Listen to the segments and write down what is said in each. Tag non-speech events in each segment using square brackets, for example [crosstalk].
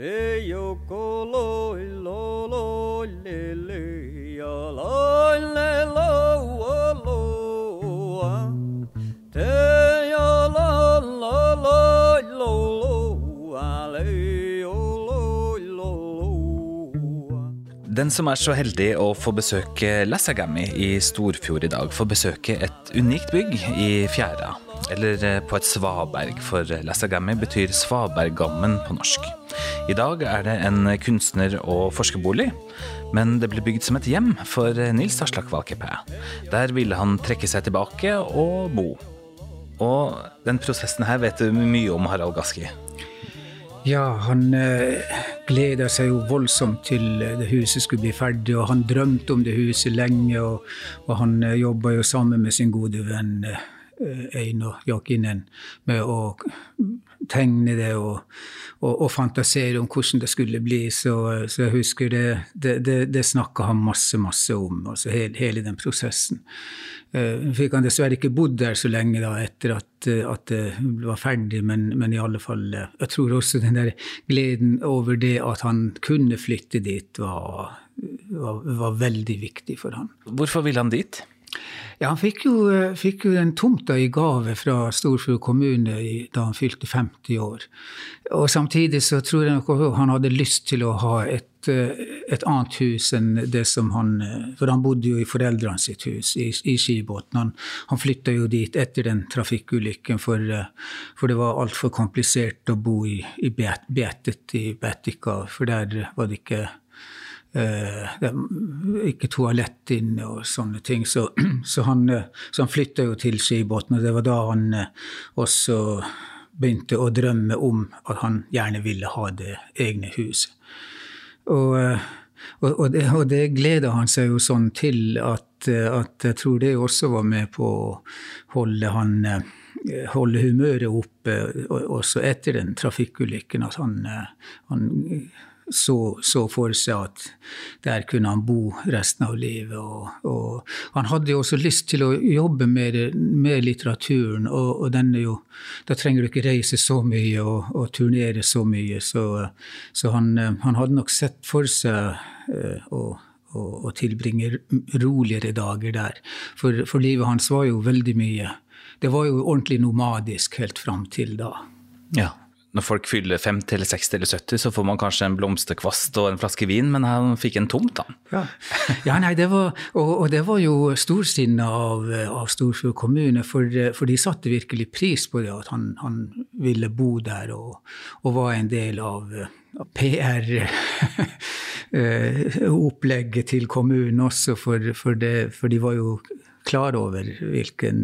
Te yoko loi lo lo le le ya la le lo lo a. Te ya la la la lo lo a le lo lo lo. Den som er så heldig å få besøke Lassagami i Storfjord i dag, får besøke et unikt bygg i fjæra. Eller eh, på et svaberg, for Lassagami betyr svaberggammen på norsk. I dag er det en kunstner- og forskerbolig, men det ble bygd som et hjem for Nils Aslak Valkeapää. Der ville han trekke seg tilbake og bo. Og den prosessen her vet du mye om, Harald Gaski. Ja, han eh, gleda seg jo voldsomt til eh, det huset skulle bli ferdig, og han drømte om det huset lenge, og, og han eh, jobba jo sammen med sin gode venn Einar Jakinen med å tegne det og, og, og fantasere om hvordan det skulle bli. Så, så jeg husker det, det, det, det snakka han masse, masse om, altså hele, hele den prosessen. Uh, fikk han dessverre ikke bodd der så lenge da, etter at, eh, at det var ferdig, men, men i alle fall eh, Jeg tror også den der gleden over det at han kunne flytte dit, var, var, var veldig viktig for han. Hvorfor ville han dit? Ja, Han fikk jo, eh, fikk jo den tomta i gave fra Storfjord kommune da han fylte 50 år. Og Samtidig så tror jeg nok han hadde lyst til å ha et, eh, et annet hus enn det som han eh, For han bodde jo i foreldrene sitt hus i, i Skibotn. Han, han flytta jo dit etter den trafikkulykken, for, for det var altfor komplisert å bo i, i Betet i Betika, for der var det ikke det er ikke toalett inne og sånne ting. Så, [clears throat] så han, uh, så han flytta jo til Skibotn, og det var da han uh, også begynte å drømme om at han gjerne ville ha det egne huset. Og, og, og, det, og det gleda han seg jo sånn til at, at, jeg tror det også var med på å holde han holde humøret oppe også etter den trafikkulykken. At han, han så, så, for seg at der kunne han bo resten av livet. Og, og han hadde jo også lyst til å jobbe med, med litteraturen, og, og jo, da trenger du ikke reise så mye og, og turnere så mye. Så, så han, han, hadde nok sett for seg uh, å, å, tilbringe roligere dager der. For, for livet hans var jo veldig mye Det var jo ordentlig nomadisk helt fram til da. Ja når folk fyller 50 eller 60 eller 70, så får man kanskje en blomsterkvast og en flaske vin, men han fikk en tomt, da. Ja, ja nei, det var, og, og, det var jo storsinnet av, av Storfjord kommune, for, for, de satte virkelig pris på det at han, han ville bo der og, og, var en del av, av PR-opplegget [laughs] til kommunen også, for, for, det, for de var jo klar over hvilken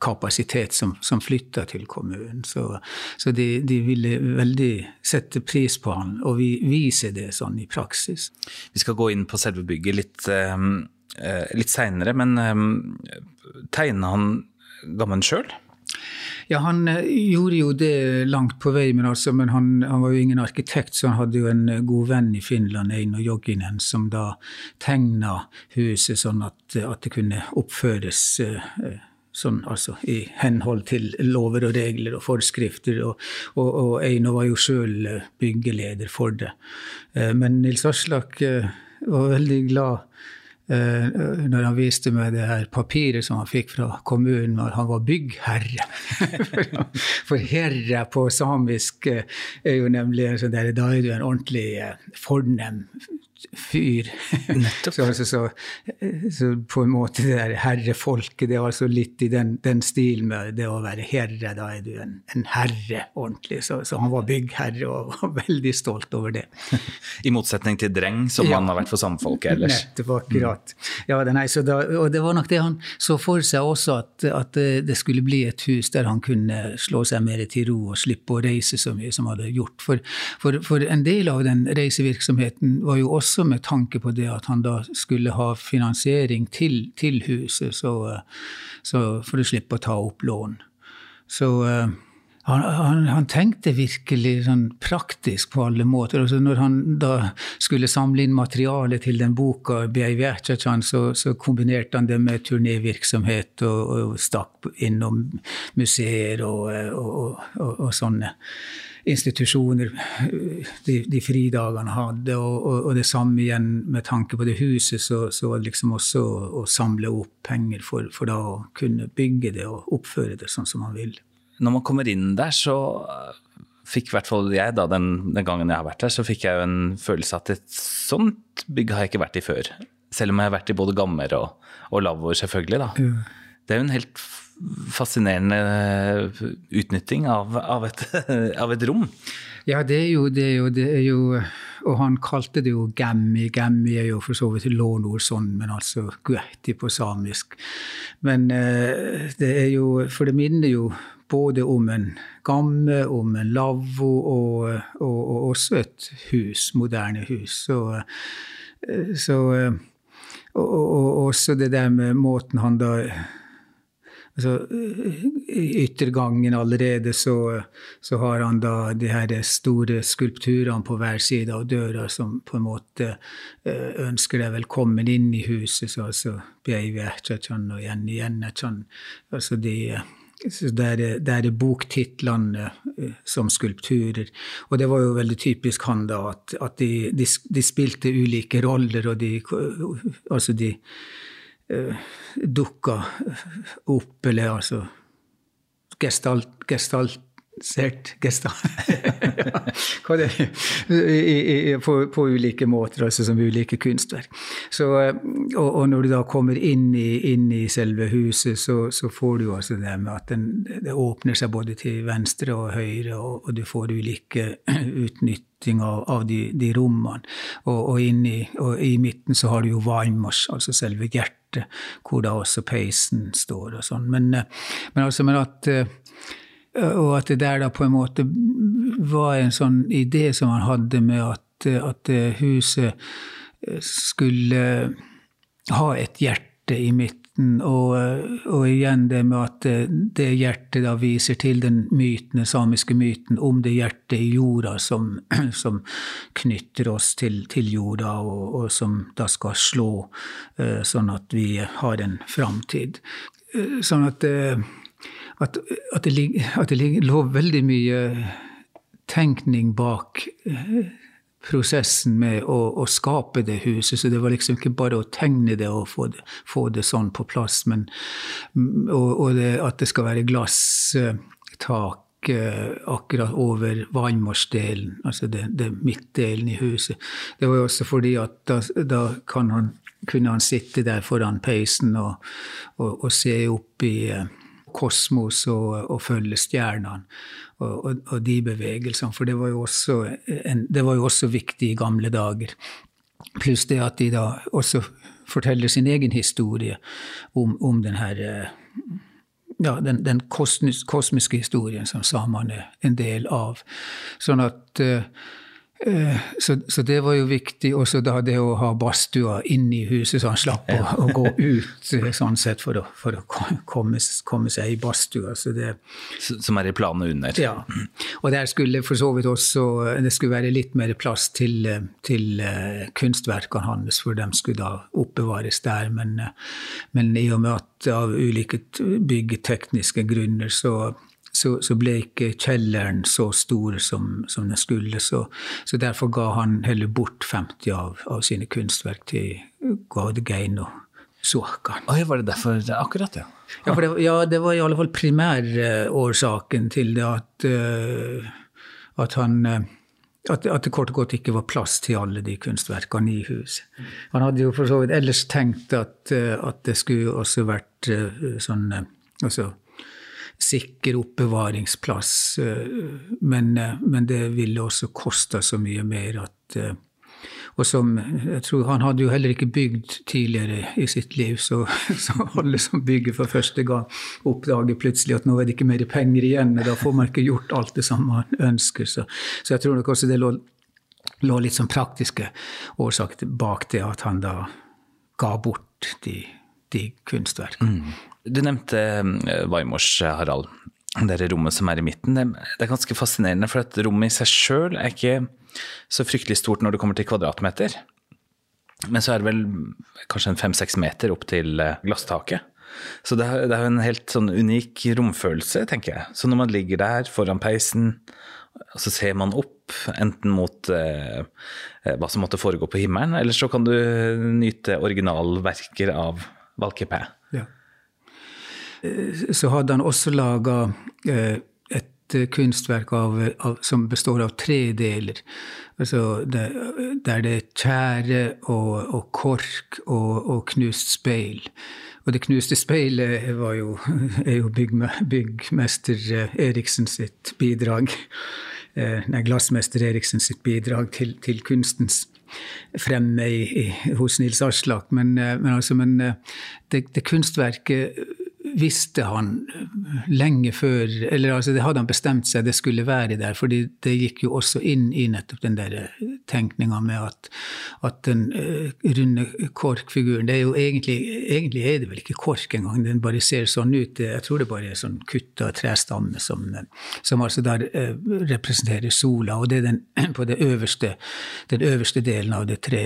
kapasitet som, som flytta til kommunen. Så, så de, de, ville veldig sette pris på han og vi, viser det sånn i praksis. Vi skal gå inn på selve bygget litt, uh, litt seinere, men uh, tegna han Gammen sjøl? Ja, han gjorde jo det langt på vei, men, altså, men han, han, var jo ingen arkitekt, så han hadde jo en god venn i Finland, Eino Jogginen, som da tegna huset sånn at, at det kunne oppføres uh, sånn, altså, i henhold til lover og regler og forskrifter. Og, og, og Eino var jo sjøl eh, byggeleder for det. Eh, men Nils Aslak eh, var veldig glad når han viste meg det her papiret som han fikk fra kommunen, når han var byggherre. [laughs] For herre på samisk er jo nemlig en sånn der, Da er du en ordentlig fornem fyr. [laughs] Nettopp. så, altså, så, så, på en måte det der herrefolket, det er altså litt i den, den stilen med det å være herre. Da er du en, en herre ordentlig. Så, så, han var byggherre og var [laughs] veldig stolt over det. [laughs] I motsetning til dreng, som ja. han har vært for samfolket ellers. Nettopp, akkurat. Mm. Ja, nei, da, og det var nok det han så for seg også, at, at, det skulle bli et hus der han kunne slå seg mer til ro og slippe å reise så mye som han hadde gjort. For, for, for en del av den reisevirksomheten var jo også også med tanke på det at han da skulle ha finansiering til, til huset, så, så for å slippe å ta opp lån. Så uh, han, han, han, tenkte virkelig sånn praktisk på alle måter. Altså når han da skulle samle inn materiale til den boka, så, så kombinerte han det med turnévirksomhet og, og stakk innom museer og, og, og sånne. Institusjoner de, de fridagene hadde. Og, og, og, det samme igjen med tanke på det huset, så, så liksom også å, å samle opp penger for, for, da å kunne bygge det og oppføre det sånn som man vil. Når man kommer inn der, så fikk i hvert fall jeg, da, den, den, gangen jeg har vært der, så fikk jeg jo en følelse at et sånt bygg har jeg ikke vært i før. Selv om jeg har vært i både gammer og, og lavvoer, selvfølgelig. da. Mm. Det er jo en helt fascinerende utnytting av, av, et, [laughs] av, et, rom. Ja, det er, jo, det, er jo, det er jo, Og han kalte det jo gammi. Gammi er jo for så vidt lånord sånn, men altså guetti på samisk. Men eh, det er jo For det minner jo både om en gamme, om en lavvo og, og, og, også et hus, moderne hus. Så, så og, og, og, også det der med måten han da altså, I yttergangen allerede så, så, har han da de her store skulpturene på hver side av døra som på en måte eh, ønsker deg velkommen inn i huset. Så altså Beivetjatjan og igjen igjen altså de, så der, der er boktitlene eh, som skulpturer. Og det var jo veldig typisk han, da, at, at de, de, de, spilte ulike roller, og de Altså, de dukka opp, eller altså gestalt, gestalt [laughs] gestalt på, på, ulike måter, altså som ulike kunstverk. Så, og, og, når du da kommer inn i, inn i selve huset, så, så, får du altså det med at den, det åpner seg både til venstre og høyre, og, og du får ulike [clears throat] utnytting av, av de, de, rommene. Og, og, i, og i midten så har du jo Weimars, altså selve hjertet hjerte, hvor da også peisen står og sånn. Men, eh, men, altså, men at eh, Og at det der da på en måte var en sånn idé som han hadde med at, at huset skulle ha et hjerte i midten Mm, og, og, igjen det med at det hjertet da viser til den myten, den samiske myten om det hjertet i jorda som, [clears throat] som knytter oss til, til jorda, og, og, som da skal slå uh, sånn at vi har en framtid. Uh, sånn at, uh, at, at, det, at det lå veldig mye tenkning bak prosessen med å, å, skape det huset. Så det var liksom ikke bare å tegne det og få det, få det sånn på plass, men og, og det, at det skal være glasstak akkurat over vannmarsdelen, altså det, det midtdelen i huset. Det var jo også fordi at da, da han, kunne han sitte der foran peisen og, og, og se opp i kosmos og, og følge stjernene og, og, og, de bevegelsene. For det var, en, det var, jo også viktig i gamle dager. Pluss det at de da også forteller sin egen historie om, om den her ja, den, den kosmiske historien som samene er en del av. Sånn at Eh, så, så, det var jo viktig. Også da det å ha badstua inne i huset, så han slapp å, å, gå ut eh, sånn sett for å, for å komme, komme, seg i badstua. Som er i planene under? Ja. Og der skulle for så vidt også det skulle være litt mer plass til, til kunstverkene hans, for de skulle da oppbevares der. Men, men i og med at av ulike byggetekniske grunner så så, så, ble ikke kjelleren så stor som, som den skulle. Så, så, derfor ga han heller bort 50 av, av sine kunstverk til Gaudegein og Suaka. Oi, var det derfor akkurat, ja? Ja, det, ja, det var i alle fall primærårsaken til det at, uh, at han uh, at, at, det kort og godt ikke var plass til alle de kunstverkene i huset. Han hadde jo for så vidt ellers tenkt at, uh, at det skulle også vært sånn altså sikker oppbevaringsplass. Eh, men, eh, men, det ville også kosta så mye mer at eh, og som, jeg tror Han hadde jo heller ikke bygd tidligere i sitt liv, så, [laughs] så alle som bygger for første gang, oppdager plutselig at nå er det ikke mer penger igjen. Da får man ikke gjort alt det som man ønsker. Så, så jeg tror nok også det lå, lå litt sånn praktiske årsaker bak det at han da ga bort de, de kunstverkene. Mm. Du nevnte Weimors Weimars, eh, Harald. Det rommet som er i midten. Det, er ganske fascinerende, for at rommet i seg sjøl er ikke så fryktelig stort når det kommer til kvadratmeter. Men så er det vel kanskje en fem-seks meter opp til eh, glasstaket. Så det er, er en helt sånn unik romfølelse, tenker jeg. Så når man ligger der foran peisen og så ser man opp, enten mot eh, hva som måtte foregå på himmelen, eller så kan du nyte originalverker av Valkeapää. Ja. Så hadde han også laga eh, et kunstverk av, av, som består av tre deler. Altså der det er tjære og, og kork og, og, knust speil. Og det knuste speilet jo, [laughs] er jo byggme, byggmester Eriksen sitt bidrag. Eh, nei, glassmester Eriksen sitt bidrag til, til kunstens fremme i, i, hos Nils Aslak. Men, eh, men, altså, men det, det kunstverket visste han lenge før Eller altså, det hadde han bestemt seg det skulle være der. fordi det gikk jo også inn i nettopp den der tenkninga med at, at den uh, runde korkfiguren det er jo egentlig, egentlig er det vel ikke kork engang, den bare ser sånn ut. Jeg tror det bare er sånn kutta trestamme som, som altså der representerer sola. Og det er den, [clears throat] på det øverste, den øverste delen av det tre,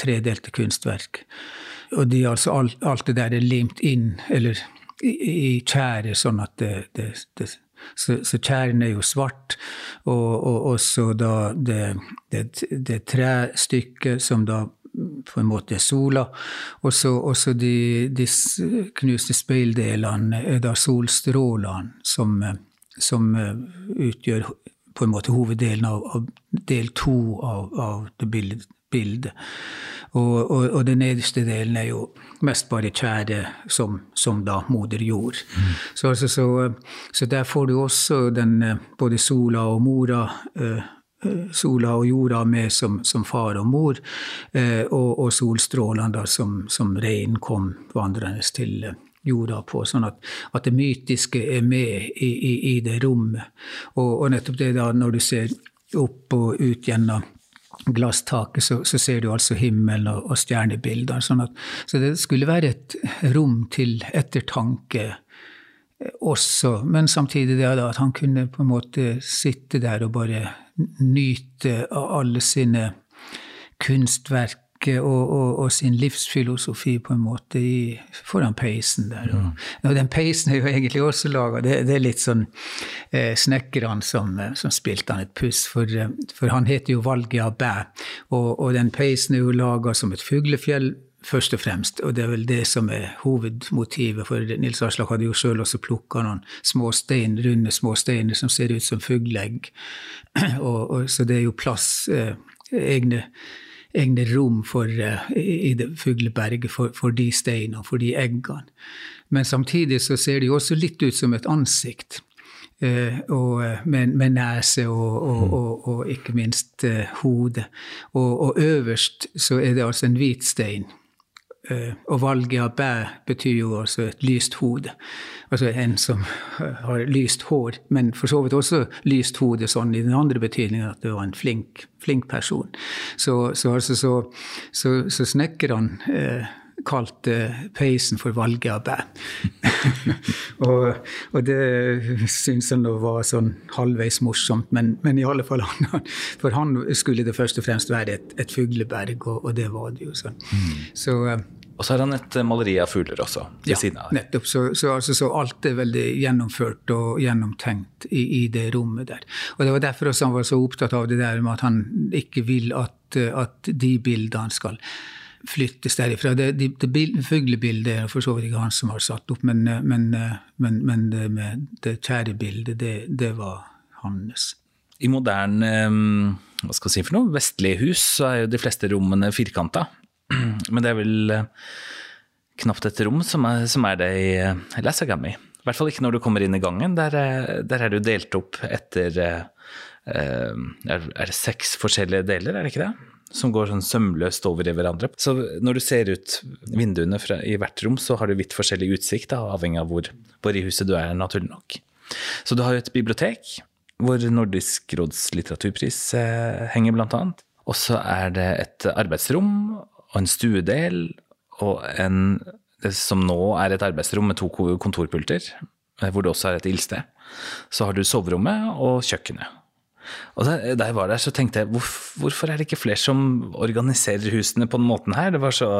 tredelte kunstverk. Og de, altså, alt, alt, det der er limt inn, eller i, i tjære, sånn at det, det, det så, så tjæren er jo svart, og, og også da det, det, det trestykket som da på en måte er sola. Og så også de, de knuste speildelene er da solstrålene som, som utgjør på en måte hoveddelen av, av del to av, av det bildet bilde. Og, og, og, den nederste delen er jo mest bare tjære som, som da moder jord. Mm. Så, altså, så, så, der får du også den, både sola og mora. Eh, sola og jorda med som, som far og mor, eh, og, og solstrålene da som, som reinen kom vandrende til jorda på. Sånn at, at det mytiske er med i, i, i det rommet. Og, og, nettopp det da når du ser opp og ut gjennom glasstaket, så, så, ser du altså himmelen og, og stjernebilder. Sånn at, så det skulle være et rom til ettertanke eh, også, men samtidig det at han kunne på en måte sitte der og bare nyte av alle sine kunstverk og, og, og, sin livsfilosofi på en måte i, foran peisen der. Og, mm. og, den peisen er jo egentlig også laga det, det, er litt sånn eh, snekkerne som, eh, som, spilte han et puss, for, eh, for han heter jo Valgia Bæ, og, og den peisen er jo laga som et fuglefjell først og fremst. Og det er vel det som er hovedmotivet, for Nils Aslak hadde jo sjøl også plukka noen små stein, runde små steiner som ser ut som fugleegg. [clears throat] Og, og, så det er jo plass, eh, egne egne rom for, uh, i det fugleberget for, for de steinene, for de eggene. Men samtidig så ser de også litt ut som et ansikt. Uh, og, eh, med, med, nese og, og, og, og ikke minst hode. Og, øverst så er det altså en hvit stein. Uh, og valget av bæ betyr jo altså et lyst hode. Altså en som har lyst hår, men for så vidt også lyst hode sånn i den andre betydningen at det var en flink, flink person. Så, så, altså, så, så, snekkerne eh, kalte peisen for bæ. [laughs] og, og, det syns han var sånn halvveis morsomt, men, men, i alle fall han, For han skulle det først og fremst være et, et fugleberg, og, og, det var det jo sånn. Mm. Så og så har han et eh, maleri av fugler også ved ja, siden av. nettopp. Så, så, altså, så, alt er veldig gjennomført og gjennomtenkt i, i, det rommet der. Og det var derfor også han var så opptatt av det der med at han ikke vil at, at de bildene skal flyttes derifra. Det, det, det fuglebildet er for så vidt ikke han som har satt opp, men, men, men, men det det kjære bildet, det, det var hans. I moderne hva skal jeg si for noe, vestlige hus så er jo de fleste rommene firkanta. [clears throat] Men det er vel eh, knapt et rom som er, som er det i Lassagami. I hvert fall ikke når du kommer inn i gangen. Der, der er du delt opp etter er det seks forskjellige deler, er det ikke det? Som går sånn sømløst over i hverandre. Så når du ser ut vinduene fra, i hvert rom, så har du vidt forskjellig utsikt, da, avhengig av hvor, hvor i huset du er, naturlig nok. Så du har et bibliotek, hvor Nordisk råds litteraturpris eh, henger, blant annet. Og så er det et arbeidsrom og en stuedel og en det som nå er et arbeidsrom med to kontorpulter, eh, hvor det også er et ildsted. Så har du soverommet og kjøkkenet. Og da jeg var der, så tenkte jeg hvorfor er det ikke flere som organiserer husene på den måten her? Det var så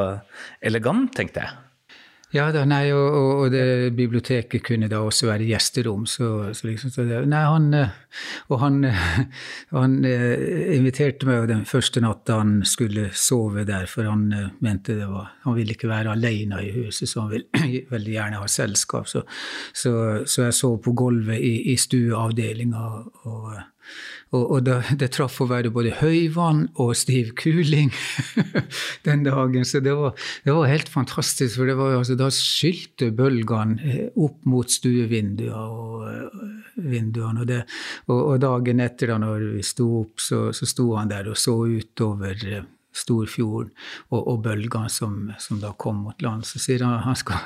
elegant, tenkte jeg. Ja da, nei, og, og, det biblioteket kunne da også være gjesterom. Så, så liksom, så det, nei, han, og han, han inviterte meg den første natta han skulle sove der, for han mente det var Han ville ikke være alene i huset, så han ville [clears throat] veldig gjerne ha selskap. Så, så jeg sov på gulvet i, i stueavdelinga. og og, og det, det, traff å være både høyvann og stiv kuling [laughs] den dagen. Så det var, det var helt fantastisk. For var, altså, da skylte bølgene eh, opp mot stuevinduene. Og, eh, det, og, og, dagen etter, da når vi sto opp, så, så sto han der og så utover eh, Storfjorden og, og bølgene som, som, da kom mot land. Så sier han han skal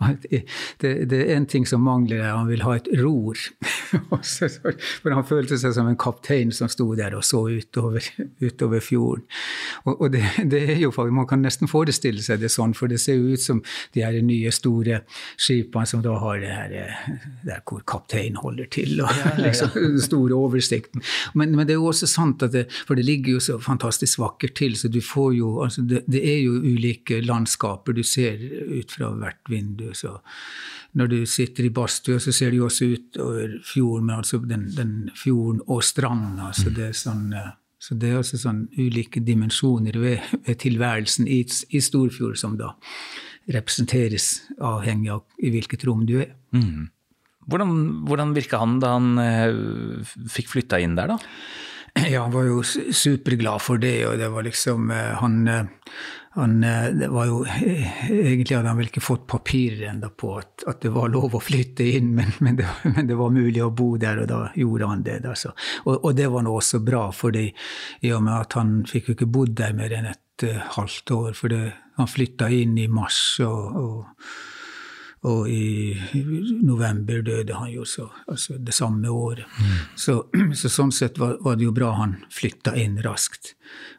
[laughs] det, det, er en ting som mangler her, han vil ha et ror. [laughs] For han følte seg som en kaptein som sto der og så utover, [laughs] utover fjorden. Og, og det, det, er jo Man kan nesten forestille seg det sånn, for det ser jo ut som de her nye, store skipene som da har det her der hvor kapteinen holder til, og ja, ja, ja. liksom den store oversikten. Men, men, det er jo også sant, at det, for det ligger jo så fantastisk vakkert til så du får jo altså det, det, er jo ulike landskaper du ser ut fra hvert vindu. så Når du sitter i badstua, så ser du også utover fjorden, men altså den, den fjorden og stranda. Så det er sånn eh, så det er altså sånn ulike dimensjoner ved, ved tilværelsen i, i, Storfjord som da representeres avhengig av i hvilket rom du er. Mm. Hvordan, hvordan virka han da han eh, fikk flytta inn der, da? [clears throat] Ja, han var jo superglad for det, og det var liksom eh, Han, eh, han eh, det var jo Egentlig hadde han vel ikke fått papirer ennå på at, at, det var lov å flytte inn, [laughs] men, men, det, men, det, var mulig å bo der, og da gjorde han det. Altså. og, og, det var nå også bra, fordi i og med at han fikk jo ikke bodd der mer enn et uh, halvt år, for det, han flytta inn i mars. og, og og i november døde han jo så, altså det samme året. Mm. Så, [clears throat] så, sånn sett var, var, det jo bra han flytta inn raskt.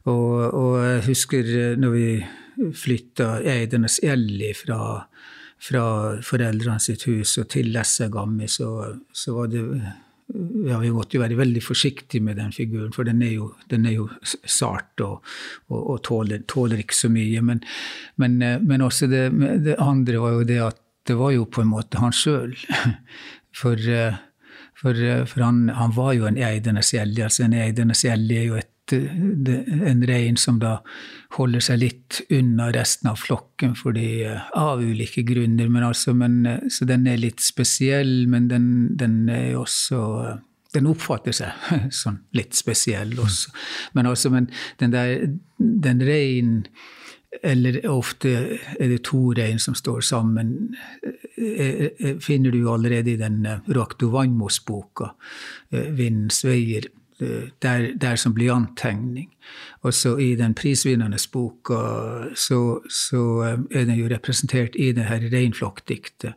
Og, og jeg husker eh, når vi flytta Eidernes Elli fra, fra foreldrene sitt hus og til Lessegammi, så, så var det ja, vi måtte jo være veldig forsiktige med den figuren, for den er jo, den er jo sart og, og, og tåler, tåler, ikke så mye. Men, men, eh, men også det, det, andre var jo det at det var jo på en måte han sjøl. [laughs] For, eh, for, eh, for han, han, var jo en eidende sjelje. Altså en eidende sjelje er jo et, en rein som da holder seg litt unna resten av flokken fordi, eh, av ulike grunner. Men altså, men, så den er litt spesiell, men den, den er også den oppfatter seg [laughs] sånn litt spesiell også. Men altså, men den der den reinen eller ofte er det to rein som står sammen. Eh, eh, eh, finner du allerede i den Raktovangmos-boka, 'Vindens veier', der, der som blyanttegning. Også i den prisvinnende boka så, så er den jo representert i det her reinflokkdiktet.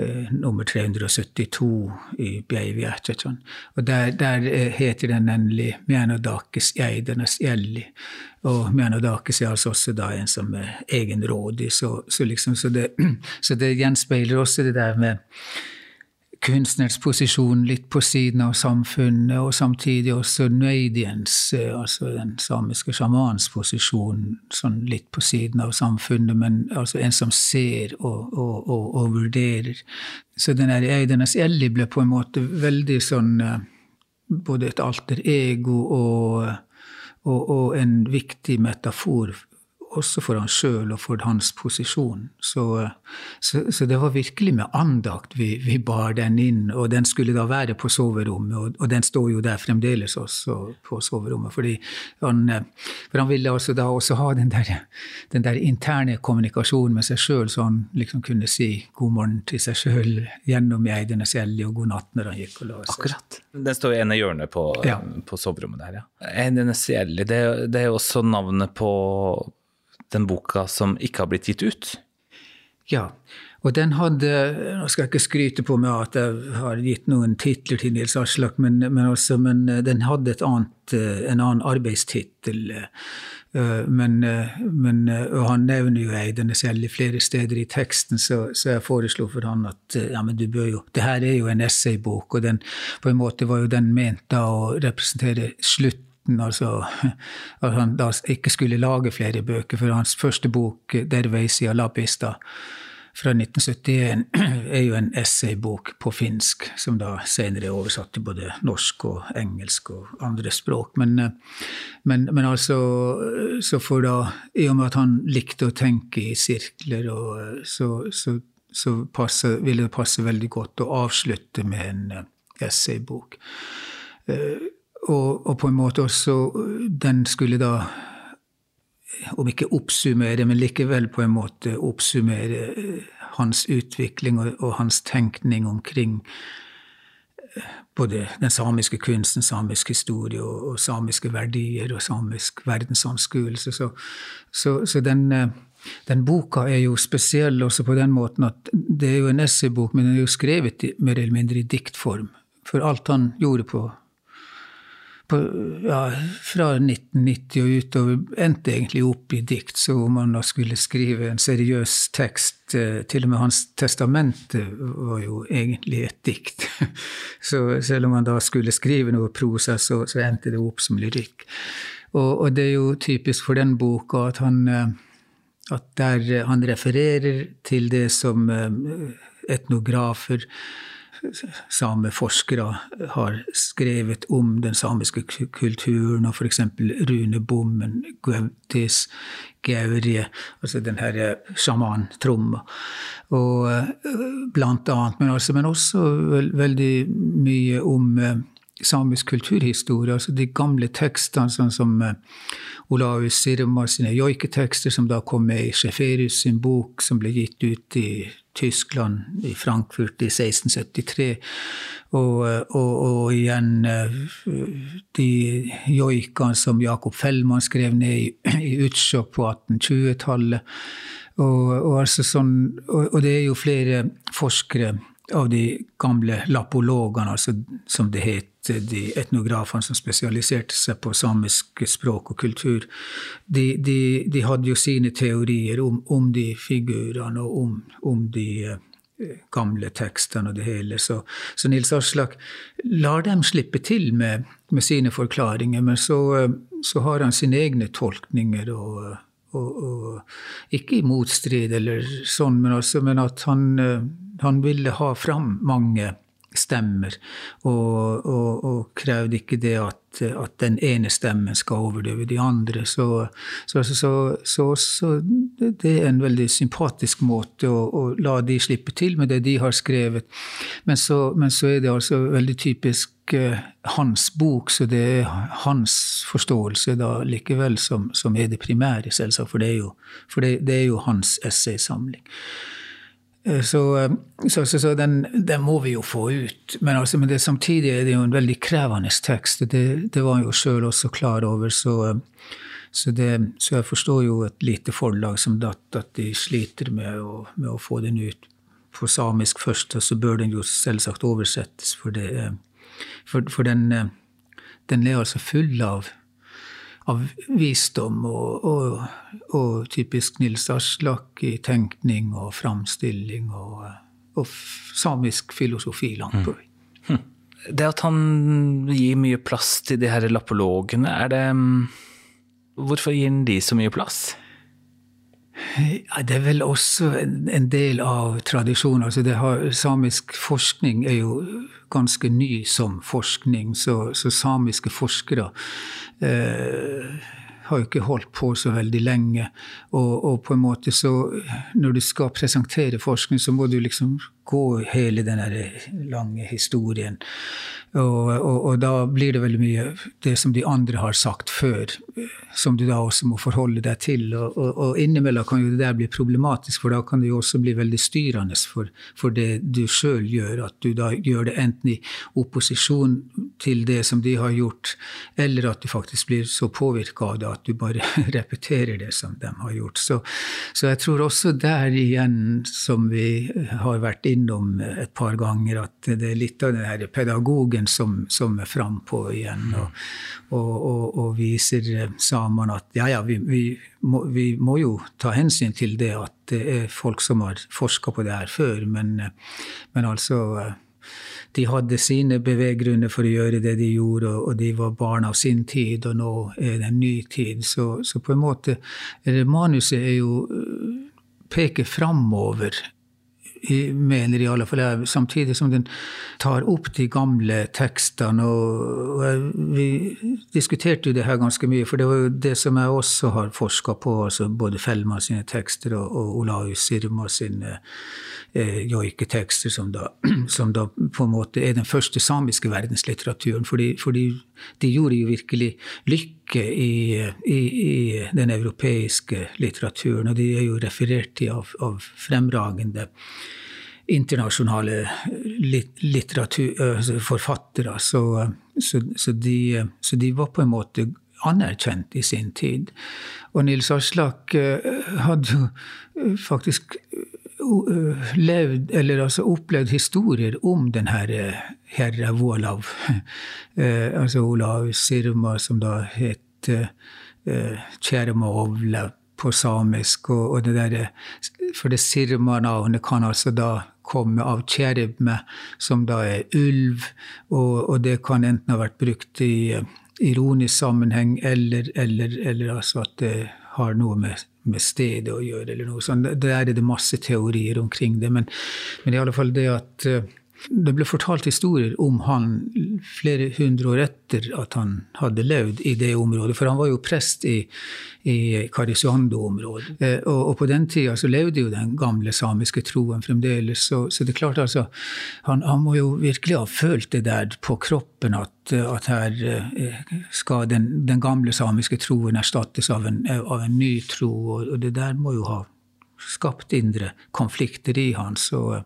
Eh, nummer 372 i Beivijärtjatjan. Og der, der, heter den nemlig Mianodakis Eidernes Jelli. Og Mianodakis er altså også da en som er egenrådig, så, så, liksom, så, det, [clears throat] så det gjenspeiler også det der med kunstnerens posisjon litt på siden av samfunnet, og samtidig også Nøydiens, eh, altså den samiske sjamanens posisjon, sånn litt på siden av samfunnet, men altså en som ser og, og, og, og vurderer. Så den der Eidenes Elli ble på en måte veldig sånn eh, både et alter ego og, og en viktig metafor også for han sjøl og for hans posisjon. Så, så, så, det var virkelig med andakt vi, vi, bar den inn, og den skulle da være på soverommet, og, og den står jo der fremdeles også på soverommet. Fordi han, for han ville altså da også ha den der, den der interne kommunikasjonen med seg sjøl, så han liksom kunne si god morgen til seg sjøl gjennom Eidenes Ellie og god natt når han gikk og la seg. Akkurat. Den står i ene hjørnet på, ja. på soverommet der, ja. Eidene Ellie, det, det er også navnet på den boka som ikke har blitt gitt ut? Ja, og den hadde Nå skal jeg ikke skryte på meg at jeg har gitt noen titler til Nils Aslak, men, men, også, men eh, den hadde annet, eh, en annen arbeidstittel. Eh, men, men, og han nevner jo Eidene selv i flere steder i teksten, så, så jeg foreslo for han at ja, men du bør jo, det her er jo en essaybok, og den, på en måte var jo den ment da å representere slutt altså [laughs] at han da ikke skulle lage flere bøker. For hans første bok, 'Derveisia lapista', fra 1971 [clears throat] er jo en essaybok på finsk, som da senere er oversatt til både norsk og engelsk og andre språk. Men, men, men altså Så for da I og med at han likte å tenke i sirkler, og så, så, så passe, ville det passe veldig godt å avslutte med en essaybok. Og, og på en måte også Den skulle da om ikke oppsummere, men likevel på en måte oppsummere eh, hans utvikling og, og hans tenkning omkring eh, både den samiske kunsten, samisk historie og, og samiske verdier og samisk verdensanskuelse. Så, så, så den, eh, den, boka er jo spesiell også på den måten at det er jo en essaybok, men den er jo skrevet mer eller mindre i diktform. For alt han gjorde på på, ja, fra 1990 og utover endte egentlig opp i dikt. Så om man da skulle skrive en seriøs tekst eh, Til og med hans testamente var jo egentlig et dikt. [laughs] Så selv om han da skulle skrive noe prosa, så, så endte det opp som lyrikk. Og, og, det er jo typisk for den boka at han eh, at der han refererer til det som eh, etnografer sameforskere har skrevet om den samiske kulturen, og f.eks. Rune Bommen, Gautis, Gaurie, altså den her sjamantromma. Og blant annet, men, altså, men også veldig mye om samisk kulturhistorie, altså de gamle tekstene, sånn som Olaus Sirma sine joiketekster, som da kom med i Sjeferus sin bok, som ble gitt ut i Tyskland, i Frankfurt, i 1673. Og, og, og igjen de joikene som Jakob Fellmann skrev ned i, i Utsjok på 1820-tallet. Og, og, altså sånn, og, det er jo flere forskere av de gamle lapologene, altså, som det het, de etnografene som spesialiserte seg på samisk språk og kultur, de, de, de hadde jo sine teorier om, om de figurene og om, om de eh, gamle tekstene og det hele. Så, så Nils Aslak lar dem slippe til med, med sine forklaringer, men så, eh, så, har han sine egne tolkninger. og og, og, ikke i motstrid eller sånn, men, altså, men at han, eh, han ville ha fram mange stemmer, og, og, og krevde ikke det at, at, den ene stemmen skal overdøve de andre. Så, så, så, så det er en veldig sympatisk måte å, å, la de slippe til med det de har skrevet. Men så, men er det altså veldig typisk uh, hans bok, så det er hans forståelse da likevel som, som er det primære, selvsagt, for det er jo, det, det er jo hans essaysamling. Eh, så, eh, så, så, så den, den, må vi jo få ut. Men, altså, men det, samtidig er det jo en veldig krevende tekst. Det, det var han jo sjøl også klar over. Så, det, så, jeg forstår jo et lite forlag som datt, at de sliter med å, med å, få den ut på samisk først. Og så bør den jo selvsagt oversettes, for, for, for den, den er altså full av av visdom og, og, og, typisk Nils Aslak i tenkning og framstilling og, og samisk filosofi langt på vei. Mm. Hm. Det at han gir mye plass til de her lapologene, er det mm, Hvorfor gir han de så mye plass? Ja, det er vel også en del av tradisjonen. Altså har, samisk forskning er jo ganske ny som forskning, så, så samiske forskere eh, har jo ikke holdt på så veldig lenge. Og, og, på en måte så Når du skal presentere forskning, så må du liksom gå hele den lange historien. Og, og, og, da blir det veldig mye det som de andre har sagt før, som du da også må forholde deg til. Og, og innimellom kan jo det der bli problematisk, for da kan det jo også bli veldig styrende for, for det du sjøl gjør. At du da gjør det enten i opposisjon til det som de har gjort, eller at du faktisk blir så påvirka av det at du bare [laughs] repeterer det som de har gjort. Så, så jeg tror også der igjen, som vi har vært innom et par ganger, at det er litt av den her pedagogen som, som er frampå igjen, og, og, og, og, viser samene at ja, ja, vi, vi, må, vi, må, jo ta hensyn til det at det er folk som har forska på det her før, men, men altså de hadde sine beveggrunner for å gjøre det de gjorde, og de var barn av sin tid, og nå er det en ny tid. Så, så på en måte Manuset er jo peker framover mener i alle fall jeg, samtidig som den tar opp de gamle tekstene. Og, og vi diskuterte jo det her ganske mye, for det var jo det som jeg også har forska på, altså både Felma sine tekster og, og Olaus Sirma sine eh, joiketekster, som da, [clears throat] som da på en måte er den første samiske verdenslitteraturen. Fordi, fordi de gjorde jo virkelig lykke i, i, i, den europeiske litteraturen, og de er jo referert til av, av fremragende internasjonale altså forfattere. Så, så, så, de, så, de, var på en måte anerkjent i sin tid. Og Nils Aslak hadde jo faktisk levd, eller altså opplevd historier om denne herre herre Vålav. [laughs] altså Olav Sirma, som da het Kjerma på samisk. Og, og det der, for det Sirma-navnet kan altså da komme av kjeribme, som da er ulv, og, og, det kan enten ha vært brukt i ironisk sammenheng, eller, eller, eller altså at det har noe med, med stedet å gjøre, eller noe sånt. Der er det masse teorier omkring det, men, men i alle fall det at det ble fortalt historier om han flere hundre år etter at han hadde levd i det området. For han var jo prest i, i Karisando-området. Eh, og, og, på den tida så levde jo den gamle samiske troen fremdeles. Så, så det er klart altså, han, han, må jo virkelig ha følt det der på kroppen at, at her eh, skal den, den, gamle samiske troen erstattes av en, av en ny tro. Og, det der må jo ha skapt indre konflikter i han. Så,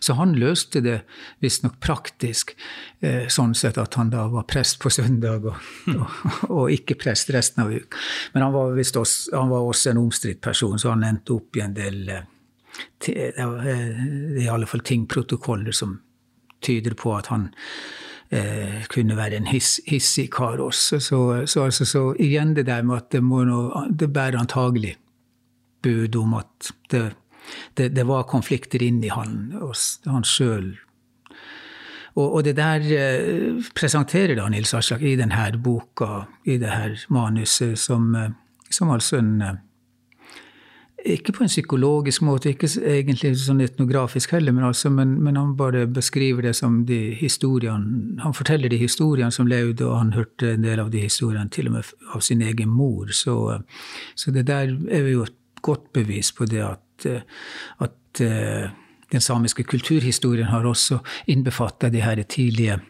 så han løste det visstnok praktisk, eh, sånn sett at han da var prest på søndag og, og, og ikke prest resten av uka. Men han var, også, han var også en omstridt person, så han endte opp i en del eh, i alle fall tingprotokoller som tyder på at han eh, kunne være en hiss, hissig kar også. Så, så, altså, så, igjen det der med at det, må noe, det bærer antagelig bud om at det, det, det var konflikter inni han, han sjøl. Og, og, det der eh, presenterer da Nils Aslak i denne boka, i det her manuset, som, eh, som altså en eh, ikke på en psykologisk måte, ikke egentlig sånn etnografisk heller, men, altså, men, men, han bare beskriver det som de historiene Han forteller de historiene som levde, og han hørte en del av de historiene til og med av sin egen mor. Så, så det der er jo et godt bevis på det at, eh, at eh, den samiske kulturhistorien har også innbefatta de her tidlige,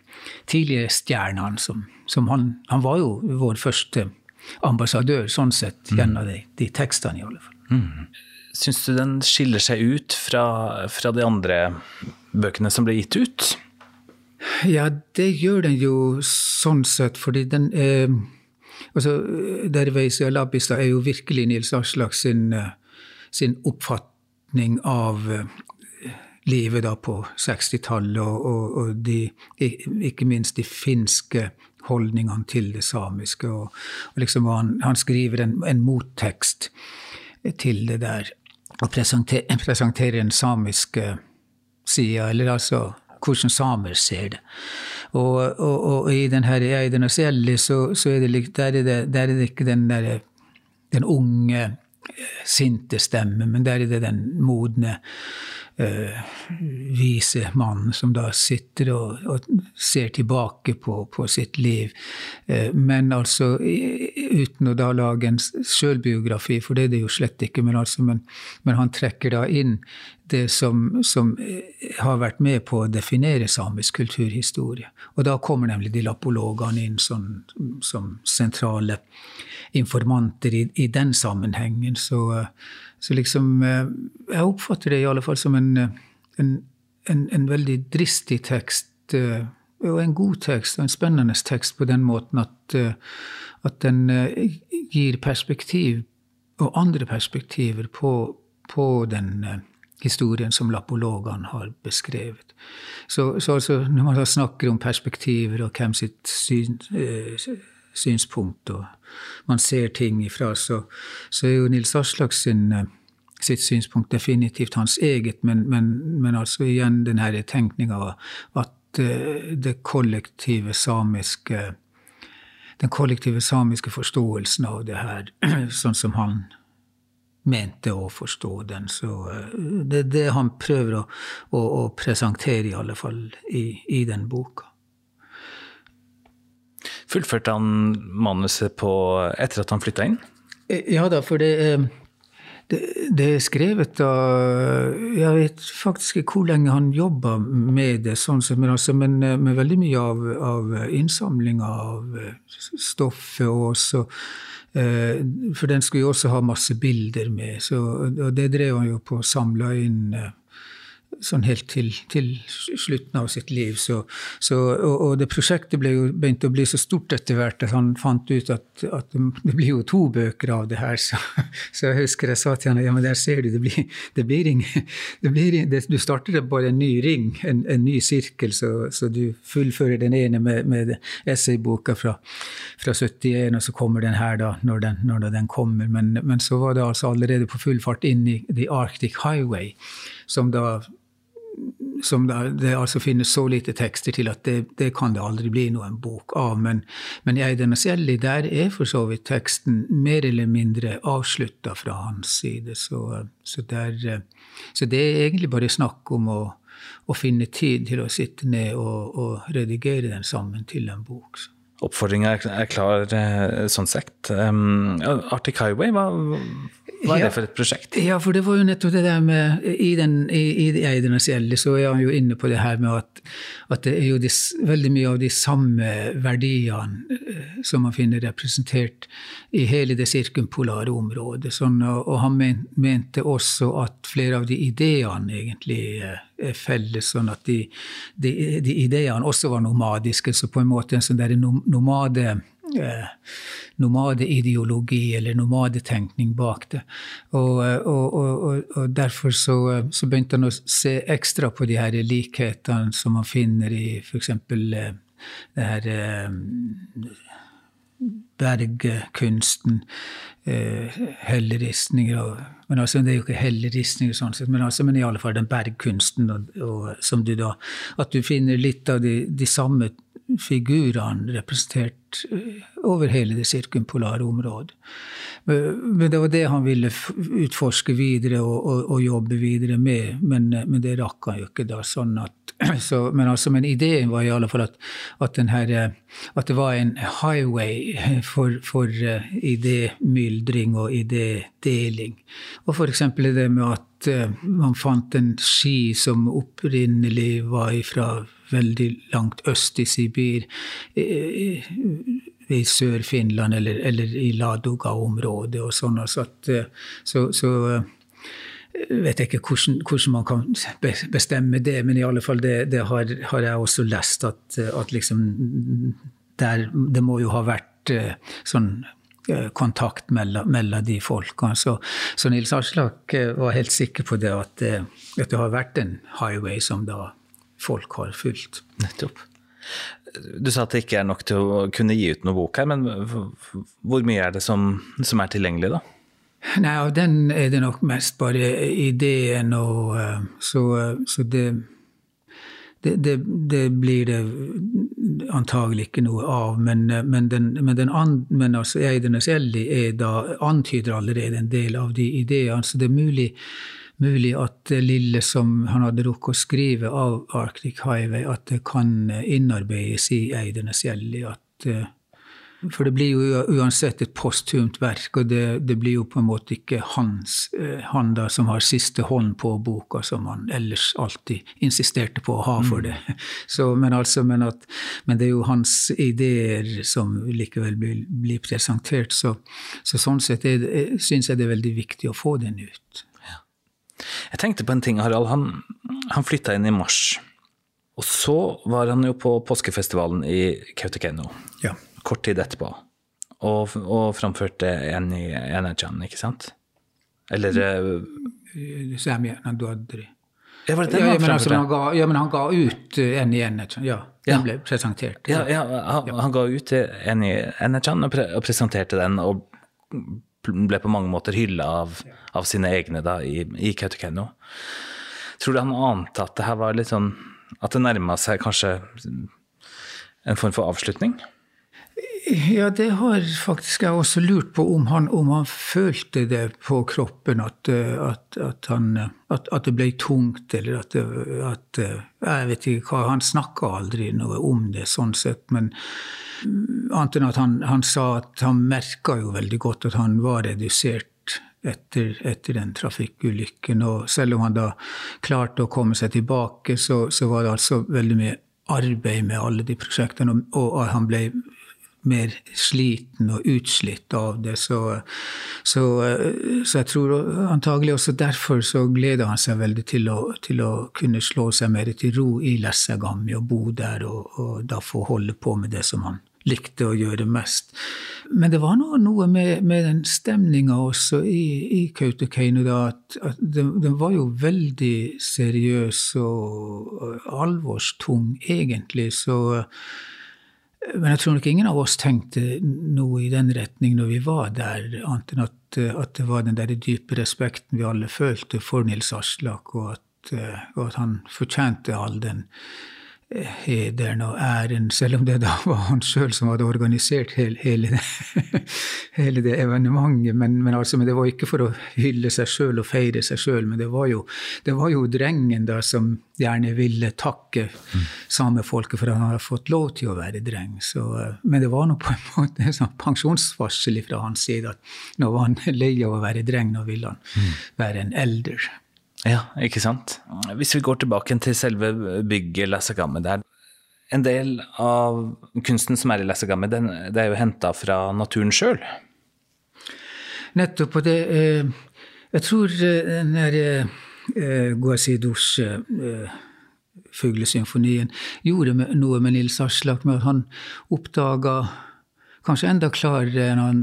tidlige stjernene. Som, som han, han, var jo vår første ambassadør, sånn sett, mm. gjennom de, de tekstene, i alle fall. Mm. Syns du den skiller seg ut fra, fra de andre bøkene som ble gitt ut? Ja, det gjør den jo sånn sett, fordi den er altså, Derveis og Labista er jo virkelig Nils Aslak sin, eh, sin oppfatning av eh, livet da på 60-tallet, og, og, og de, ikke minst de finske holdningene til det samiske. Og, og liksom han, han, skriver en, en mottekst til det der, og presenterer, presenterer en samisk side, eller altså hvordan samer ser det. Og, og, og i den her Eiden og Selli, så, så er det, der, er det, der er det ikke den der, den unge, eh, sinte stemmen, men der er det den modne, uh, vise mannen som da sitter og, og ser tilbake på, på sitt liv. Eh, men altså uten å da lage en sjølbiografi, for det er det jo slett ikke, men, altså, men, men han trekker da inn det som, som, har vært med på å definere samisk kulturhistorie. Og da kommer nemlig de lapologene inn sånn, som sentrale informanter i, i, den sammenhengen. Så, så, liksom Jeg oppfatter det i alle fall som en, en, en, en veldig dristig tekst. Og en god tekst, og en spennende tekst på den måten at, at den gir perspektiv, og andre perspektiver, på, på den historien som lapologene har beskrevet. Så, så altså, når man snakker om perspektiver og hvem sitt syn, eh, synspunkt og man ser ting ifra, så, så er jo Nils Aslak eh, sitt synspunkt definitivt hans eget, men, men, men altså igjen den her tenkninga at eh, det kollektive samiske den kollektive samiske forståelsen av det her, [clears throat] sånn som han mente å forstå den. Så det er det han prøver å, å, å presentere, i alle fall, i, i den boka. Fullførte han manuset på, etter at han flytta inn? Ja da, for det, det, det, er skrevet av Jeg vet faktisk ikke hvor lenge han jobba med det, sånn som, men, altså, men, men, veldig mye av, av innsamlinga av stoffet og også For den skulle jo også ha masse bilder med, så, og det drev han jo på å samle inn sånn helt til, til, slutten av sitt liv. Så, så, og, og, det prosjektet ble jo begynte å bli så stort etter hvert at han fant ut at, at det blir jo to bøker av det her. [laughs] Så, så, jeg husker jeg sa til han ja, men der ser du, det blir, det blir ingen [laughs] det blir, det, Du starter bare en ny ring, en, en ny sirkel, så, så, du fullfører den ene med, med essayboka fra, fra 71, og så kommer den her da, når den, når den kommer. Men, men så var det altså allerede på full fart inn i The Arctic Highway, som da som det altså finnes så lite tekster til at det, det kan det aldri bli noen bok av. Men, men i Eidernes Jelly, der er for så vidt teksten mer eller mindre avslutta fra hans side. Så, så, der, så, det er egentlig bare snakk om å, å finne tid til å sitte ned og, og redigere den sammen til en bok. Oppfordringa er klar eh, sånn sett. Um, Arctic Highway, hva, hva er det for et prosjekt? Ja, for det var jo nettopp det der med I, den, i, i så er han jo inne på det her med at, at det er jo de, veldig mye av de samme verdiene eh, som man finner representert i hele det sirkumpolare området. Sånn, og, og, han mente også at flere av de ideene egentlig eh, felles, sånn at de, de, de ideene også var nomadiske. Så på en måte en sånn der nomade Eh, nomadeideologi eller nomadetenkning bak det. Og, og, og, og derfor så, så, begynte han å se ekstra på de her likhetene som man finner i f.eks. Eh, det her eh, bergkunsten, helleristninger men altså, Det er jo ikke helleristninger, sånn sett, men, altså, men i alle fall den bergkunsten og, og, som du da At du finner litt av de, de samme figurene representert eh, over hele det sirkumpolare området. Men det var det han ville utforske videre og, og, og jobbe videre med, men, men, det rakk han jo ikke da. sånn at, [clears throat] så, men, altså, men ideen var i alle fall at, at, her, at det var en highway for, for uh, idémyldring og idédeling. Og f.eks. det med at uh, man fant en ski som opprinnelig var fra veldig langt øst i Sibir, i Sør-Finland eller, eller, i Ladoga-området og sånn. Altså at, så, så vet jeg ikke hvordan, hvordan, man kan bestemme det, men i alle fall det, det har, har, jeg også lest at, at liksom der, Det må jo ha vært sånn kontakt mellom, mellom de folkene. Så, så Nils Aslak var helt sikker på det at, at det har vært en highway som da folk har fulgt. Nettopp. Du sa at det ikke er nok til å kunne gi ut noe bok her, men hvor mye er det som, som er tilgjengelig, da? Nei, av den er det nok mest bare ideen, og eh, så, så det, det, det, det, blir det antagelig ikke noe av. Men, men, den, men, den and, men altså Eidenes Elli antyder allerede en del av de ideene, så det er mulig mulig at det lille som han hadde rukket å skrive av Arctic Highway, at det kan innarbeides i Eidenes Jelly. At, eh, for det blir jo uansett et posthumt verk, og det, det, blir jo på en måte ikke hans, eh, han da som har siste hånd på boka, som han ellers alltid insisterte på å ha for det. Mm. [laughs] Så, men, altså, men, at, men, det er jo hans ideer som likevel blir, blir presentert, så, så sånn sett syns jeg det er veldig viktig å få den ut. Jeg tenkte på en ting, Harald. Han, han flytta inn i mars. Og så var han jo på påskefestivalen i Kautokeino ja. Kort tid etterpå. Og, og framførte en i Energen, ikke sant? Eller Sämjärna mm. Duadri. Ja, var det den ja, men altså, han ga, ja, men han ga ut en i Energen. Ja, den ja. ble presentert. Ja, ja han, han, ga ut en i Energen og, pre og presenterte den. og ble på mange måter hylla av, av, sine egne da, i, i Kautokeino. Tror du han ante at det her var litt sånn At det nærma seg kanskje en form for avslutning? Ja, det har faktisk jeg også lurt på, om han, om han følte det på kroppen, at, at, at, han, at det ble tungt, eller at, at Jeg vet ikke hva Han snakka aldri noe om det, sånn sett, men annet enn at han, han sa at han merka jo veldig godt at han var redusert etter, etter, den trafikkulykken. Og selv om han da klarte å komme seg tilbake, så, så var det altså veldig mye arbeid med alle de prosjektene, og, og han ble mer sliten og utslitt av det. Så, så, så, jeg tror antagelig også derfor så gleder han seg veldig til å, til å kunne slå seg mer til ro i Lessagami og bo der, og, og, da få holde på med det som han likte å gjøre mest. Men det var noe, noe med, med, den stemninga også i, i Kautokeino da, at, at den, den, var jo veldig seriøs og alvorstung, egentlig. så men jeg tror nok ingen av oss tenkte noe i den retning når vi var der, annet enn at, at det var den der dype respekten vi alle følte for Nils Aslak, og at, og at han fortjente all den hederen og æren, selv om det da var han sjøl som hadde organisert hele, hele, det, [laughs] hele det, evenementet. Men, men, altså, men, det var ikke for å hylle seg sjøl og feire seg sjøl, men det var, jo, det var, jo, drengen da som gjerne ville takke mm. samefolket for at han hadde fått lov til å være dreng. Så, men det var nå på en [laughs] måte en sånn pensjonsvarsel fra hans side at nå var han lei av å være dreng, nå ville han mm. være en elder. Ja, ikke sant. Hvis vi går tilbake til selve bygget Lassagamme der. En del av kunsten som er i Lassagamme, det er jo henta fra naturen sjøl. Nettopp. Og det eh, Jeg tror eh, den der eh, Guasidus fuglesymfonien gjorde noe med Nils Aslak, med at han oppdaga kanskje enda klarere enn han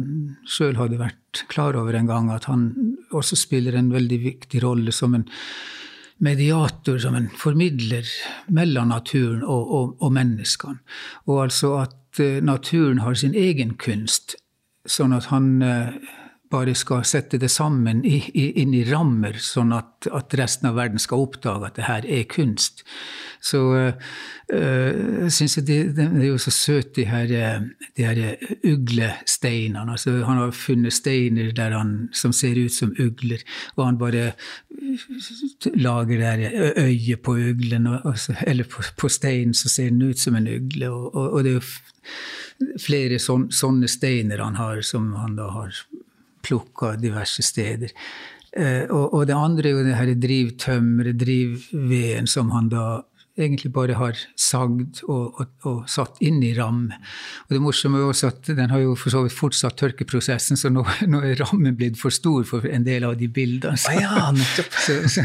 sjøl hadde vært klar over en gang, at han også spiller en veldig viktig rolle som en mediator, som en formidler mellom naturen og, og, og menneskene. Og altså at uh, naturen har sin egen kunst, sånn at han uh, bare skal sette det sammen i, i, inn i rammer, sånn at, at, resten av verden skal oppdage at det her er kunst. Så uh, jeg syns det, det, er jo så søt, de her, de her uglesteinene. Altså, han har funnet steiner han, som ser ut som ugler, og han bare lager det øyet på uglen, eller på, på steinen så ser den ut som en ugle. Og, og, og det er jo flere sånne steiner han har, som han da har plukka diverse steder. Eh, og, og, det andre er jo det her drivtømmeret, drivveden, som han da egentlig bare har sagd og, og, og, satt inn i ram. Og det morsomme er også at den har jo for så vidt fortsatt tørkeprosessen, så nå, nå, er rammen blitt for stor for en del av de bildene. Så, ah, ja, nettopp. Så, så,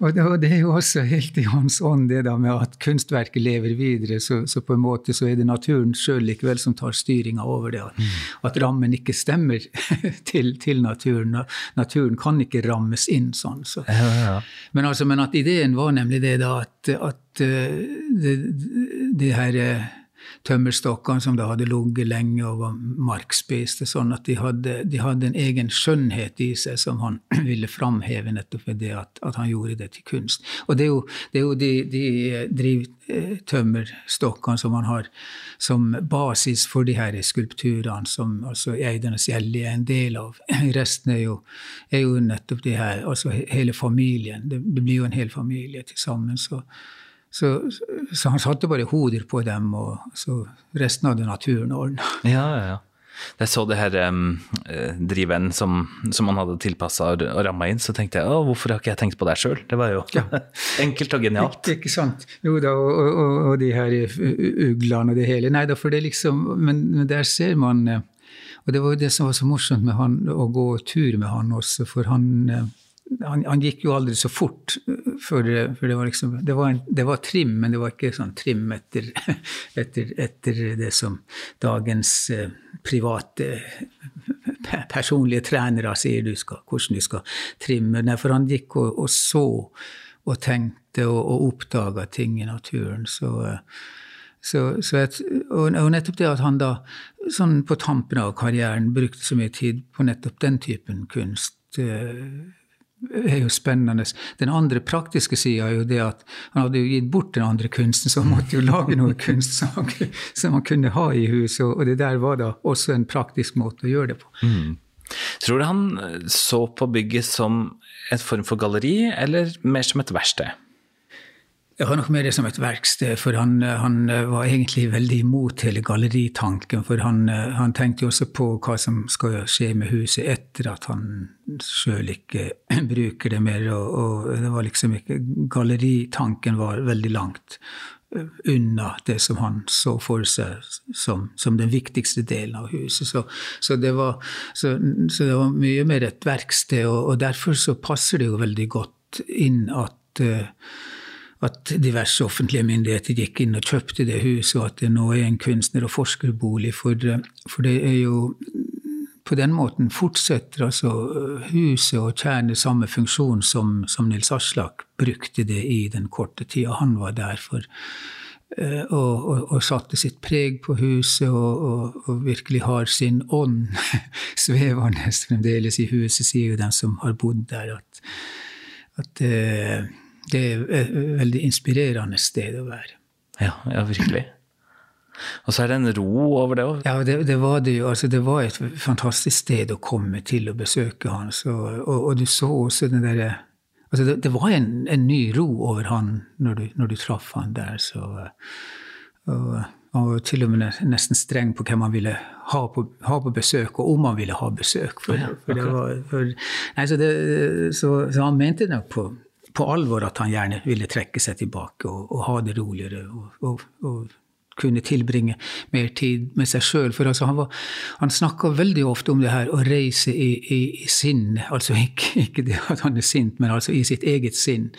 og, det, og, det, er jo også helt i hans ånd, det da med at kunstverket lever videre. Så, så på en måte så er det naturen sjøl likevel som tar styringa over det. At, mm. at rammen ikke stemmer [laughs] til, til, naturen. Naturen kan ikke rammes inn sånn. Så. Ja, ja. Men, altså, men at ideen var nemlig det da at, at de, de her eh, tømmerstokkene som da hadde ligget lenge og var markspiste, sånn at de hadde, de hadde, en egen skjønnhet i seg som han [clears throat] ville framheve nettopp ved det at, at, han gjorde det til kunst. Og det er jo, det er jo de, de drivtømmerstokkene som han har som basis for de her skulpturene som altså Eidernes Gjelli er en del av. [clears throat] Resten er jo, er jo nettopp de her, altså hele familien. Det blir jo en hel familie til sammen. så så, så, han satte bare hoder på dem, og så resten hadde naturen ordna. Ja, ja, ja. Da Jeg så det her um, driven som, som han hadde tilpassa og ramma inn, så tenkte jeg hvorfor har ikke jeg tenkt på det sjøl? Det var jo ja. [laughs] enkelt og genialt. Ikke, ikke sant. Jo da, og, og, og, de her uglene og det hele. Nei da, for det liksom Men, men der ser man eh, Og det var jo det som var så morsomt med han, å gå tur med han også, for han eh, han, han, gikk jo aldri så fort, for, for det, var liksom, det, var en, det, var trim, men det var ikke sånn trim etter, [laughs] etter, etter det som dagens eh, private personlige trenere sier du skal, hvordan du skal trimme. Nei, for han gikk og, og så og tenkte og, og oppdaga ting i naturen. Så, så, så et, og, og, nettopp det at han da, sånn på tampen av karrieren, brukte så mye tid på nettopp den typen kunst. Eh, er jo spennende. Den andre praktiske sida er jo det at han hadde jo gitt bort den andre kunsten, så han måtte jo lage noe [laughs] kunst som han, kunne ha i huset. Og det der var da også en praktisk måte å gjøre det på. Mm. Tror du han så på bygget som en form for galleri, eller mer som et verksted? Det har nok med det som et verksted, for han, han, var egentlig veldig imot hele galleritanken. For han, han, tenkte jo også på hva som skal skje med huset etter at han sjøl ikke [clears throat] bruker det mer. Og, og, det var liksom ikke Galleritanken var veldig langt unna det som han så for seg som, som den viktigste delen av huset. Så, så, det, var, så, så det, var, mye mer et verksted, og, og, derfor så passer det jo veldig godt inn at uh, at diverse offentlige myndigheter gikk inn og kjøpte det huset, og at det nå er en kunstner- og forskerbolig. For, for det er jo på den måten fortsetter altså huset å tjene samme funksjon som, som Nils Aslak brukte det i den korte tida han var der. for eh, og, og, og, satte sitt preg på huset og, og virkelig har sin ånd [laughs] svevende fremdeles i huset, sier jo den som har bodd der. At, at eh, det er et veldig inspirerende sted å være. Ja, ja virkelig. Og så er det en ro over det òg? Ja, det, det, var det jo. Altså, det var et fantastisk sted å komme til og besøke han. Så, og, og, du så også den derre altså det, det, var en, en, ny ro over han når du, når du traff han der. Så, og, han var til og med nesten streng på hvem han ville ha på, ha på besøk, og om han ville ha besøk. For, for var, for, nei, så, så, så, han mente nok på, på alvor at han gjerne ville trekke seg tilbake og, og ha det roligere. og, og, kunne tilbringe mer tid med seg sjøl. For altså han, var, han snakka veldig ofte om det her å reise i, i, i sinn. Altså ikke, ikke, det at han er sint, men altså i sitt eget sinn.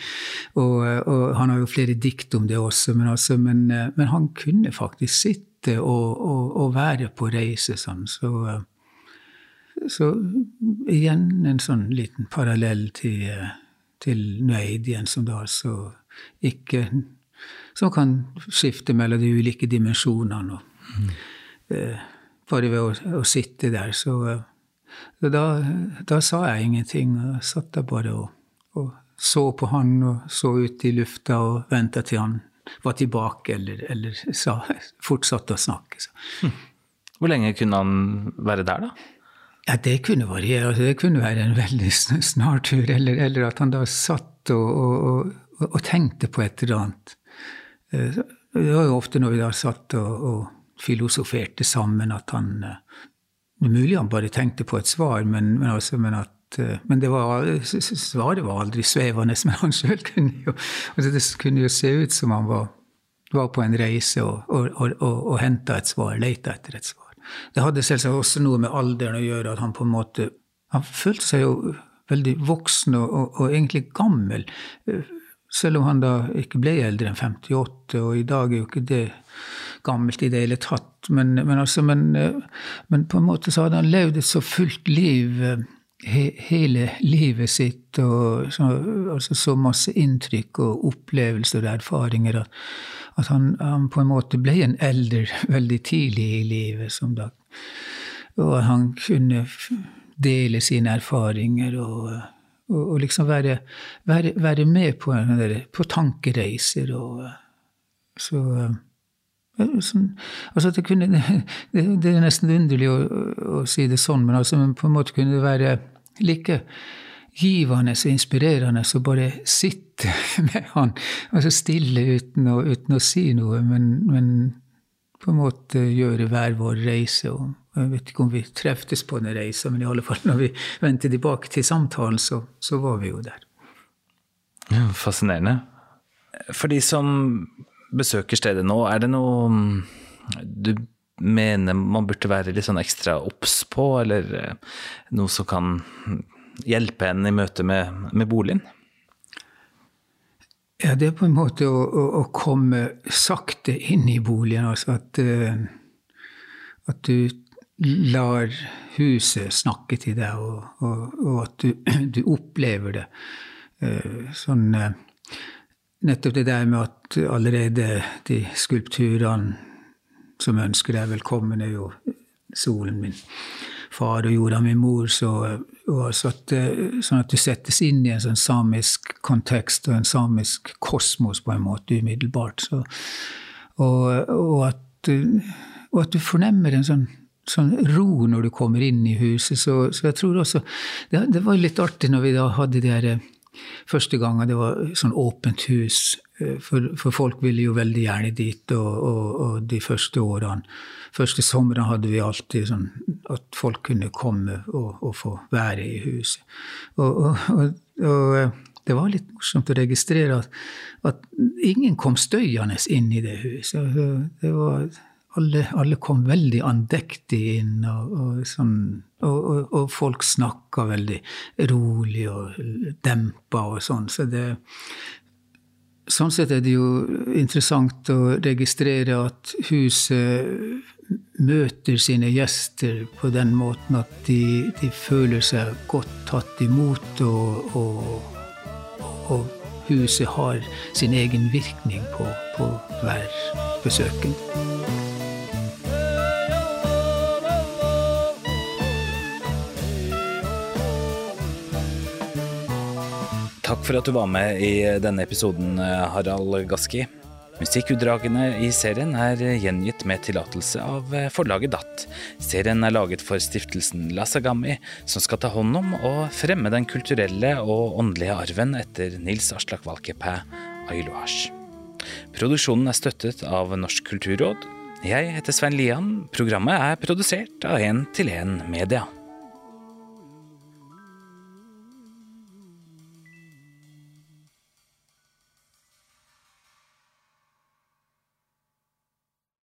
Og, og han har jo flere dikt om det også, men, altså, men, men han kunne faktisk sitte og, og, og være på reise sånn. Så, så igjen en sånn liten parallell til til Nueidien, som da altså ikke Som kan skifte mellom de ulike dimensjonene. Mm. eh, bare ved å, å, sitte der. Så, så da, da, sa jeg ingenting. Jeg satt der bare og, og, så på han og så ut i lufta og venta til han var tilbake, eller, eller sa, fortsatte å snakke. Så. Hvor lenge kunne han være der, da? Ja, Det kunne variere. Det kunne være en veldig snar tur, eller, eller at han da satt og, og, og, og, tenkte på et eller annet. Eh, det var jo ofte når vi da satt og, filosoferte sammen, at han eh, mulig han bare tenkte på et svar, men, men, altså, men at eh, men var, svaret var aldri svevende. [laughs] Men han sjøl kunne jo altså Det kunne jo se ut som han var, var på en reise og, og, og, og henta et svar, leita etter et svar. Det hadde selvsagt også noe med alderen å gjøre, at han på en måte Han følte seg jo veldig voksen og, og, og egentlig gammel. Selv om han da ikke ble eldre enn 58, og i dag er jo ikke det gammelt i det hele tatt. Men, men, altså, men, men, på en måte så hadde han levd et så fullt liv he, hele livet sitt, og så, altså så masse inntrykk og opplevelser og erfaringer at at han, han, på en måte ble en elder [laughs] veldig tidlig i livet. som da, Og han kunne dele sine erfaringer og, og, og liksom være, være, være, med på, på tankereiser. og så Sånn, altså det, kunne, [laughs] det, det, er nesten underlig å, å, si det sånn, men altså, på en måte kunne det være like givende og inspirerende å bare sitte [laughs] med han, altså stille uten å, uten å si noe, men, men, på en måte gjøre hver vår reise. og Jeg vet ikke om vi treftes på den reisa, men i alle fall når vi vendte tilbake til samtalen, så, så var vi jo der. Ja, fascinerende. For de som besøker stedet nå, er det noe du mener man burde være litt sånn ekstra obs på, eller eh, noe som kan hjelpe en i møte med, med, boligen? Ja, det er på en måte å, å, å komme sakte inn i boligen. Altså at, uh, at du lar huset snakke til deg, og, og, og at du, [clears throat] du, opplever det. Uh, sånn Nettopp det der med at allerede de skulpturene som ønsker deg velkommen, er jo solen min far og jorda min mor, så satt, sånn at du settes inn i en sånn samisk kontekst og en samisk kosmos på en måte umiddelbart. Så, og, og, at, og, at, du fornemmer en sånn, sånn, ro når du kommer inn i huset. Så, så jeg tror også det, det, var litt artig når vi da hadde de her første gangen det var sånn åpent hus. For, for folk ville jo veldig gjerne dit, og, og, og de første årene første sommeren hadde vi alltid sånn at folk kunne komme og, og få være i huset. Og, og, og, eh, det var litt morsomt å registrere at, at ingen kom støyende inn i det huset. Det var, alle, alle kom veldig andektig inn, og, sånn, og, folk snakka veldig rolig og dempa og sånn. Så det, sånn sett er det jo interessant å registrere at huset møter sine gjester på den måten at de, de føler seg godt tatt imot, og, og, og, huset har sin egen virkning på, på hver besøkende. Takk for at du var med i denne episoden, Harald Gaski. Musikkutdragene i serien er gjengitt med tillatelse av forlaget DAT. Serien er laget for stiftelsen Lasagami, som skal ta hånd om og fremme den kulturelle og åndelige arven etter Nils Aslak Valkeapää Ailuasj. Produksjonen er støttet av Norsk kulturråd. Jeg heter Svein Lian. Programmet er produsert av 1 til 1 Media.